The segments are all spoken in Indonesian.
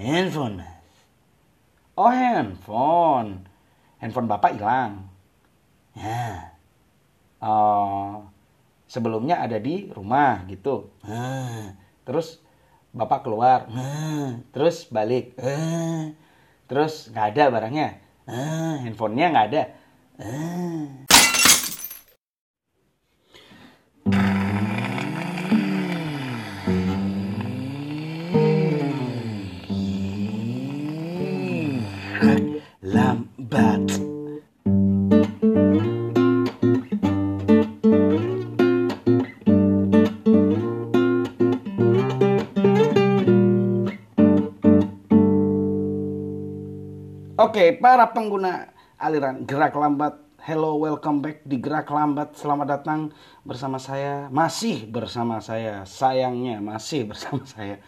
handphone. Oh handphone. Handphone bapak hilang. Ya. Oh, sebelumnya ada di rumah gitu. Ah, terus bapak keluar. Ah, terus balik. Ah, terus nggak ada barangnya. Handphonenya nggak ada. Oke, para pengguna aliran gerak lambat, hello, welcome back di gerak lambat. Selamat datang bersama saya, masih bersama saya, sayangnya masih bersama saya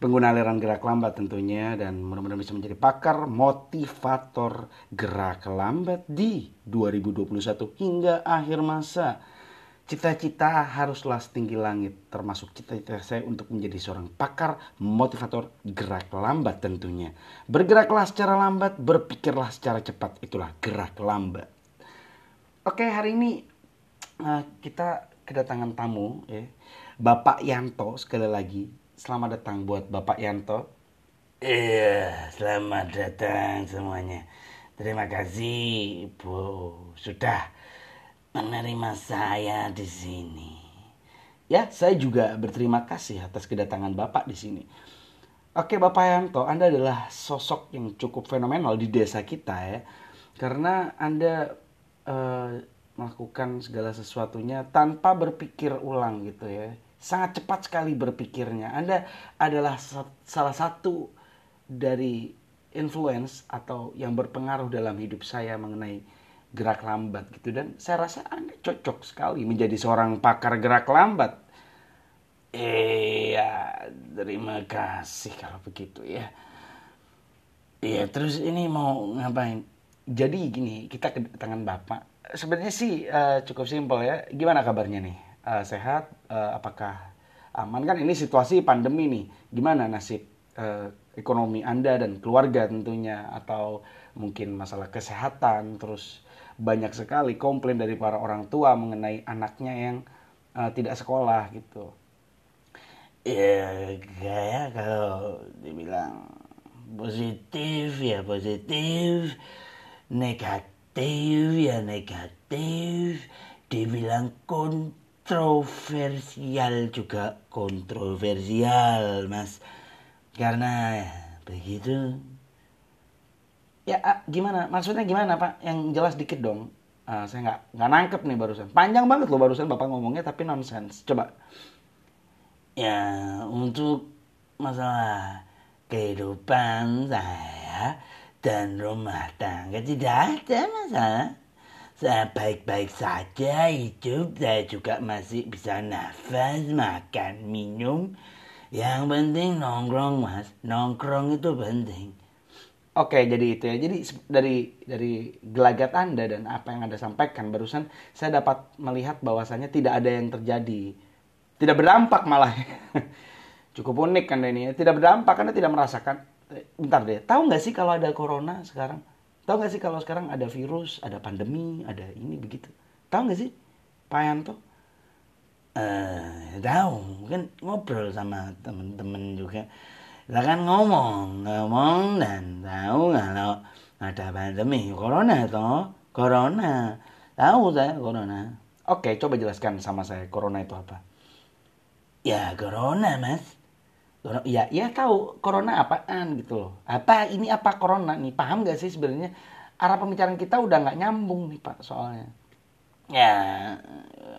pengguna aliran gerak lambat tentunya dan mudah-mudahan bisa menjadi pakar motivator gerak lambat di 2021 hingga akhir masa. Cita-cita haruslah setinggi langit, termasuk cita-cita saya untuk menjadi seorang pakar motivator gerak lambat tentunya. Bergeraklah secara lambat, berpikirlah secara cepat, itulah gerak lambat. Oke, hari ini uh, kita kedatangan tamu, ya. Bapak Yanto sekali lagi. Selamat datang buat Bapak Yanto. Iya, selamat datang semuanya. Terima kasih, Bu. Sudah menerima saya di sini. Ya, saya juga berterima kasih atas kedatangan Bapak di sini. Oke, Bapak Yanto, Anda adalah sosok yang cukup fenomenal di desa kita ya. Karena Anda eh, melakukan segala sesuatunya tanpa berpikir ulang gitu ya. Sangat cepat sekali berpikirnya. Anda adalah salah satu dari influence atau yang berpengaruh dalam hidup saya mengenai gerak lambat gitu dan saya rasa Anda cocok sekali menjadi seorang pakar gerak lambat. Iya, terima kasih kalau begitu ya. Iya, terus ini mau ngapain? Jadi gini, kita kedatangan Bapak. Sebenarnya sih uh, cukup simpel ya. Gimana kabarnya nih? Uh, sehat? Uh, apakah aman kan ini situasi pandemi nih? Gimana nasib uh, ekonomi Anda dan keluarga tentunya atau mungkin masalah kesehatan terus banyak sekali komplain dari para orang tua mengenai anaknya yang uh, tidak sekolah gitu. Ya kayak kalau dibilang positif ya positif, negatif ya negatif, dibilang kontroversial juga. Kontroversial mas, karena begitu Ya ah, gimana? Maksudnya gimana Pak? Yang jelas dikit dong. Uh, saya nggak nggak nangkep nih barusan. Panjang banget loh barusan Bapak ngomongnya tapi nonsens. Coba. Ya untuk masalah kehidupan saya dan rumah tangga tidak ada masalah. Saya baik-baik saja hidup, saya juga masih bisa nafas, makan, minum. Yang penting nongkrong mas, nongkrong itu penting. Oke, jadi itu ya. Jadi dari dari gelagat Anda dan apa yang Anda sampaikan barusan, saya dapat melihat bahwasannya tidak ada yang terjadi. Tidak berdampak malah. Cukup unik kan ini ya. Tidak berdampak karena tidak merasakan. Eh, bentar deh, tahu nggak sih kalau ada corona sekarang? Tahu nggak sih kalau sekarang ada virus, ada pandemi, ada ini begitu? Tahu nggak sih, Pak Yanto? Uh, tahu, kan ngobrol sama temen-temen juga lah kan ngomong, ngomong dan tahu kalau ada pandemi corona toh, corona. Tahu saya corona. Oke, coba jelaskan sama saya corona itu apa? Ya, corona, Mas. Ya, ya tahu corona apaan gitu loh. Apa ini apa corona nih? Paham gak sih sebenarnya arah pembicaraan kita udah nggak nyambung nih Pak soalnya. Ya,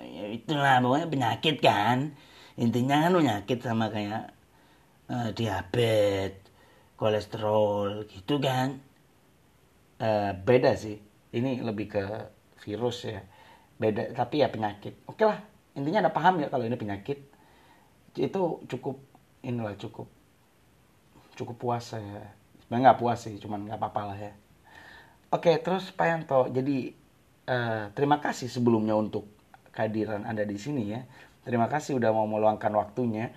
ya itulah pokoknya penyakit kan. Intinya kan penyakit sama kayak uh, diabetes, kolesterol gitu kan. Uh, beda sih. Ini lebih ke virus ya. Beda tapi ya penyakit. Oke lah, intinya ada paham ya kalau ini penyakit. Itu cukup inilah cukup cukup puasa ya. Sebenarnya nggak puas sih, cuman nggak apa-apa lah ya. Oke, terus Pak Yanto, jadi uh, terima kasih sebelumnya untuk kehadiran Anda di sini ya. Terima kasih udah mau meluangkan waktunya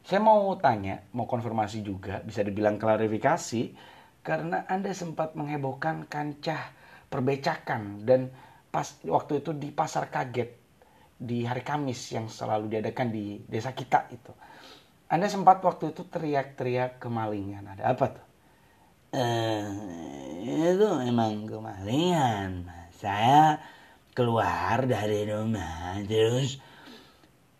Saya mau tanya, mau konfirmasi juga, bisa dibilang klarifikasi, karena Anda sempat menghebohkan kancah perbecakan dan pas waktu itu di pasar kaget di hari Kamis yang selalu diadakan di desa kita itu. Anda sempat waktu itu teriak-teriak kemalingan. Ada apa tuh? Eh, itu emang kemalingan. Saya keluar dari rumah terus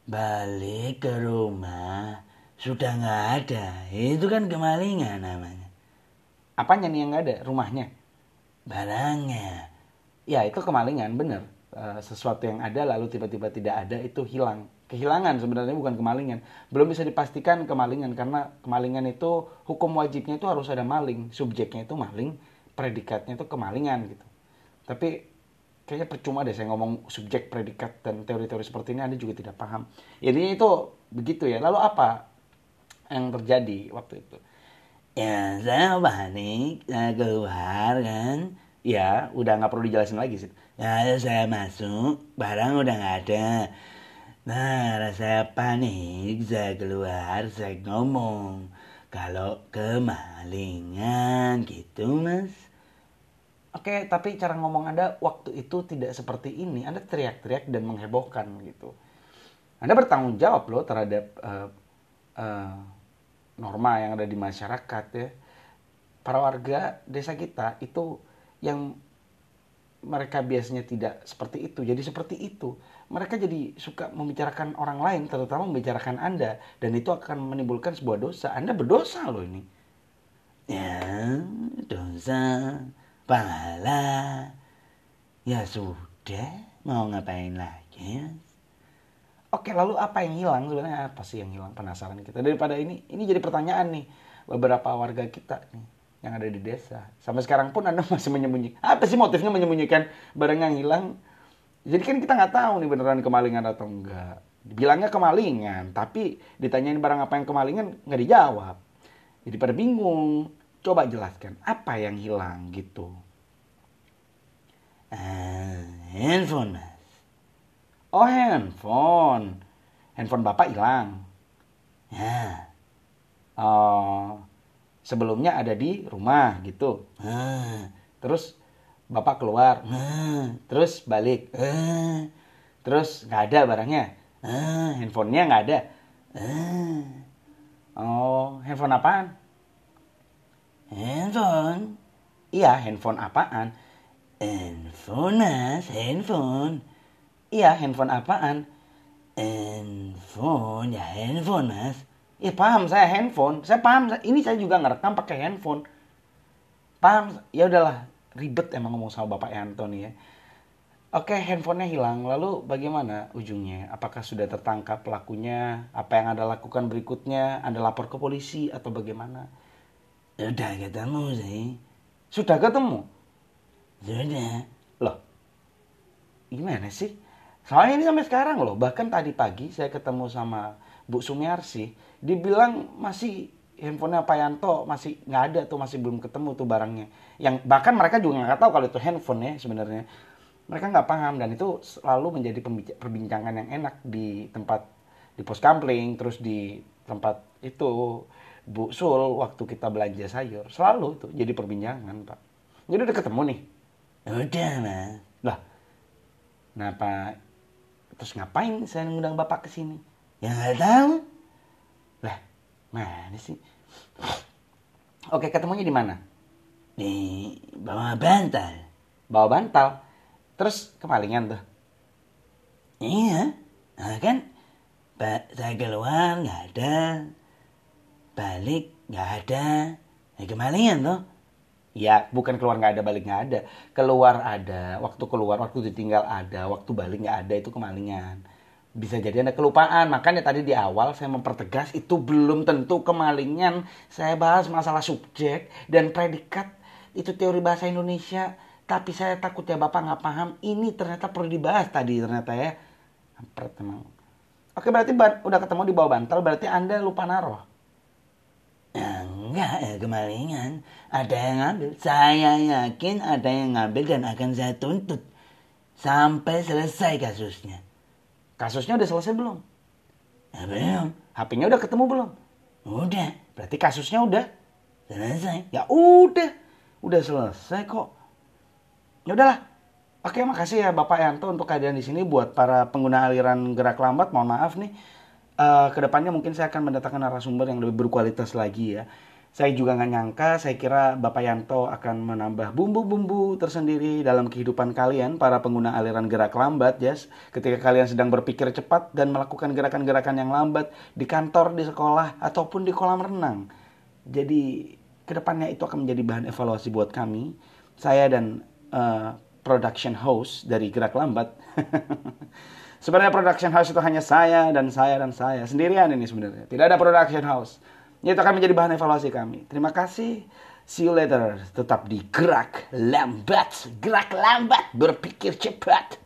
balik ke rumah sudah nggak ada. Itu kan kemalingan namanya. Apanya nih yang nggak ada? Rumahnya? Barangnya. Ya itu kemalingan, bener. Eh, sesuatu yang ada lalu tiba-tiba tidak ada itu hilang kehilangan sebenarnya bukan kemalingan. Belum bisa dipastikan kemalingan karena kemalingan itu hukum wajibnya itu harus ada maling, subjeknya itu maling, predikatnya itu kemalingan gitu. Tapi kayaknya percuma deh saya ngomong subjek, predikat dan teori-teori seperti ini Anda juga tidak paham. Jadi itu begitu ya. Lalu apa yang terjadi waktu itu? Ya saya panik, saya keluar kan. Ya, udah nggak perlu dijelasin lagi sih. Ya saya masuk, barang udah nggak ada Nah, rasa panik, saya keluar, saya ngomong. Kalau kemalingan gitu, Mas. Oke, tapi cara ngomong Anda waktu itu tidak seperti ini. Anda teriak-teriak dan menghebohkan gitu. Anda bertanggung jawab loh terhadap uh, uh, norma yang ada di masyarakat ya. Para warga desa kita itu yang mereka biasanya tidak seperti itu, jadi seperti itu mereka jadi suka membicarakan orang lain, terutama membicarakan Anda. Dan itu akan menimbulkan sebuah dosa. Anda berdosa loh ini. Ya, dosa, pahala. Ya sudah, mau ngapain lagi ya? Oke, lalu apa yang hilang sebenarnya? Apa sih yang hilang? Penasaran kita. Daripada ini, ini jadi pertanyaan nih. Beberapa warga kita nih yang ada di desa. Sampai sekarang pun Anda masih menyembunyikan. Apa sih motifnya menyembunyikan barang yang hilang? Jadi kan kita nggak tahu nih beneran kemalingan atau enggak. Bilangnya kemalingan, tapi ditanyain barang apa yang kemalingan nggak dijawab. Jadi pada bingung. Coba jelaskan apa yang hilang gitu. Uh, handphone. Oh handphone. Handphone bapak hilang. Ya. Oh, sebelumnya ada di rumah gitu. Uh, Terus bapak keluar uh, terus balik uh, terus nggak ada barangnya uh, handphonenya nggak ada uh. oh handphone apaan Handphone. iya handphone apaan Handphone mas, handphone. Iya handphone apaan Handphone, ya handphone mas. Iya paham saya handphone saya paham ini saya juga ngerekam pakai handphone paham ya udahlah ribet emang ngomong sama Bapak Yanto nih ya. Oke, handphonenya hilang. Lalu bagaimana ujungnya? Apakah sudah tertangkap pelakunya? Apa yang Anda lakukan berikutnya? Anda lapor ke polisi atau bagaimana? Sudah ketemu sih. Sudah ketemu? Sudah. Loh, gimana sih? Soalnya ini sampai sekarang loh. Bahkan tadi pagi saya ketemu sama Bu Sumiarsi. Dibilang masih handphonenya Pak Yanto masih nggak ada tuh masih belum ketemu tuh barangnya. Yang bahkan mereka juga nggak tahu kalau itu handphone ya sebenarnya. Mereka nggak paham dan itu selalu menjadi perbincangan yang enak di tempat di pos kampling terus di tempat itu. Bu Sul waktu kita belanja sayur selalu itu jadi perbincangan Pak. Jadi udah ketemu nih. Udah mas. Lah kenapa terus ngapain saya ngundang bapak ke sini ya nggak tahu lah mana sih oke ketemunya di mana di bawah bantal. Bawa bantal. Terus kemalingan tuh. Iya. Nah kan saya keluar nggak ada. Balik nggak ada. Ya kemalingan tuh. Ya, bukan keluar nggak ada, balik nggak ada. Keluar ada, waktu keluar, waktu ditinggal ada, waktu balik nggak ada, itu kemalingan. Bisa jadi ada kelupaan, makanya tadi di awal saya mempertegas itu belum tentu kemalingan. Saya bahas masalah subjek dan predikat itu teori bahasa Indonesia tapi saya takut ya bapak nggak paham ini ternyata perlu dibahas tadi ternyata ya emang oke berarti udah ketemu di bawah bantal berarti anda lupa naruh enggak ya kemalingan ada yang ngambil saya yakin ada yang ngambil dan akan saya tuntut sampai selesai kasusnya kasusnya udah selesai belum Ya belum. HP-nya udah ketemu belum? Udah. Berarti kasusnya udah Selesai. Ya udah, udah selesai kok. Ya udahlah. Oke, makasih ya Bapak Yanto untuk kehadiran di sini buat para pengguna aliran gerak lambat. Mohon maaf nih. Eh, ke depannya mungkin saya akan mendatangkan narasumber yang lebih berkualitas lagi ya. Saya juga nggak nyangka, saya kira Bapak Yanto akan menambah bumbu-bumbu tersendiri dalam kehidupan kalian, para pengguna aliran gerak lambat, yes. Ketika kalian sedang berpikir cepat dan melakukan gerakan-gerakan yang lambat di kantor, di sekolah, ataupun di kolam renang. Jadi ke depannya itu akan menjadi bahan evaluasi buat kami. Saya dan eh, production host dari Gerak Lambat. sebenarnya production house itu hanya saya dan saya dan saya sendirian ini sebenarnya. Tidak ada production house. Itu akan menjadi bahan evaluasi kami. Terima kasih. See you later. Tetap di Gerak Lambat. Gerak Lambat. Berpikir cepat.